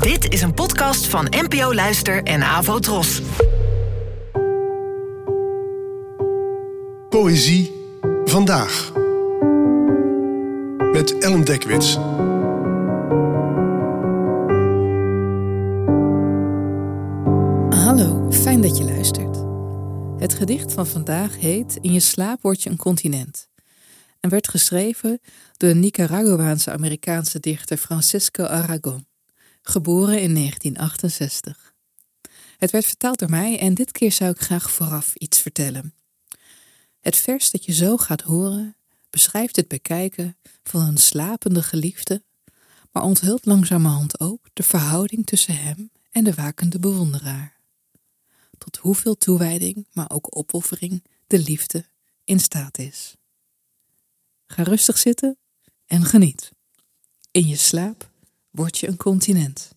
Dit is een podcast van NPO Luister en Avo Tros. Poëzie vandaag. Met Ellen Dekwits. Hallo, fijn dat je luistert. Het gedicht van vandaag heet In je slaap word je een continent en werd geschreven door de Nicaraguaanse Amerikaanse dichter Francisco Aragon, geboren in 1968. Het werd vertaald door mij en dit keer zou ik graag vooraf iets vertellen. Het vers dat je zo gaat horen beschrijft het bekijken van een slapende geliefde, maar onthult langzamerhand ook de verhouding tussen hem en de wakende bewonderaar. Tot hoeveel toewijding, maar ook opoffering de liefde in staat is. Ga rustig zitten en geniet. In je slaap word je een continent.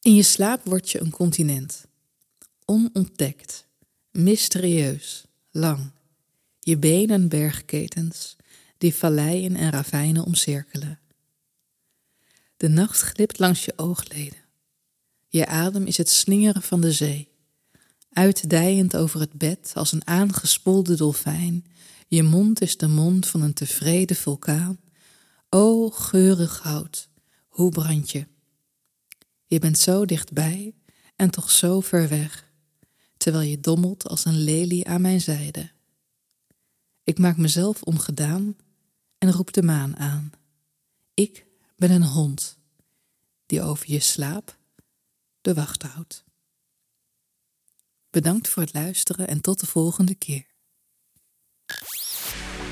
In je slaap word je een continent. Onontdekt, mysterieus, lang. Je benen bergketens die valleien en ravijnen omcirkelen. De nacht glipt langs je oogleden. Je adem is het slingeren van de zee, uitdijend over het bed als een aangespoelde dolfijn je mond is de mond van een tevreden vulkaan. O geurig hout, hoe brand je? Je bent zo dichtbij en toch zo ver weg, terwijl je dommelt als een lelie aan mijn zijde. Ik maak mezelf ongedaan en roep de maan aan. Ik ben een hond die over je slaap de wacht houdt. Bedankt voor het luisteren en tot de volgende keer.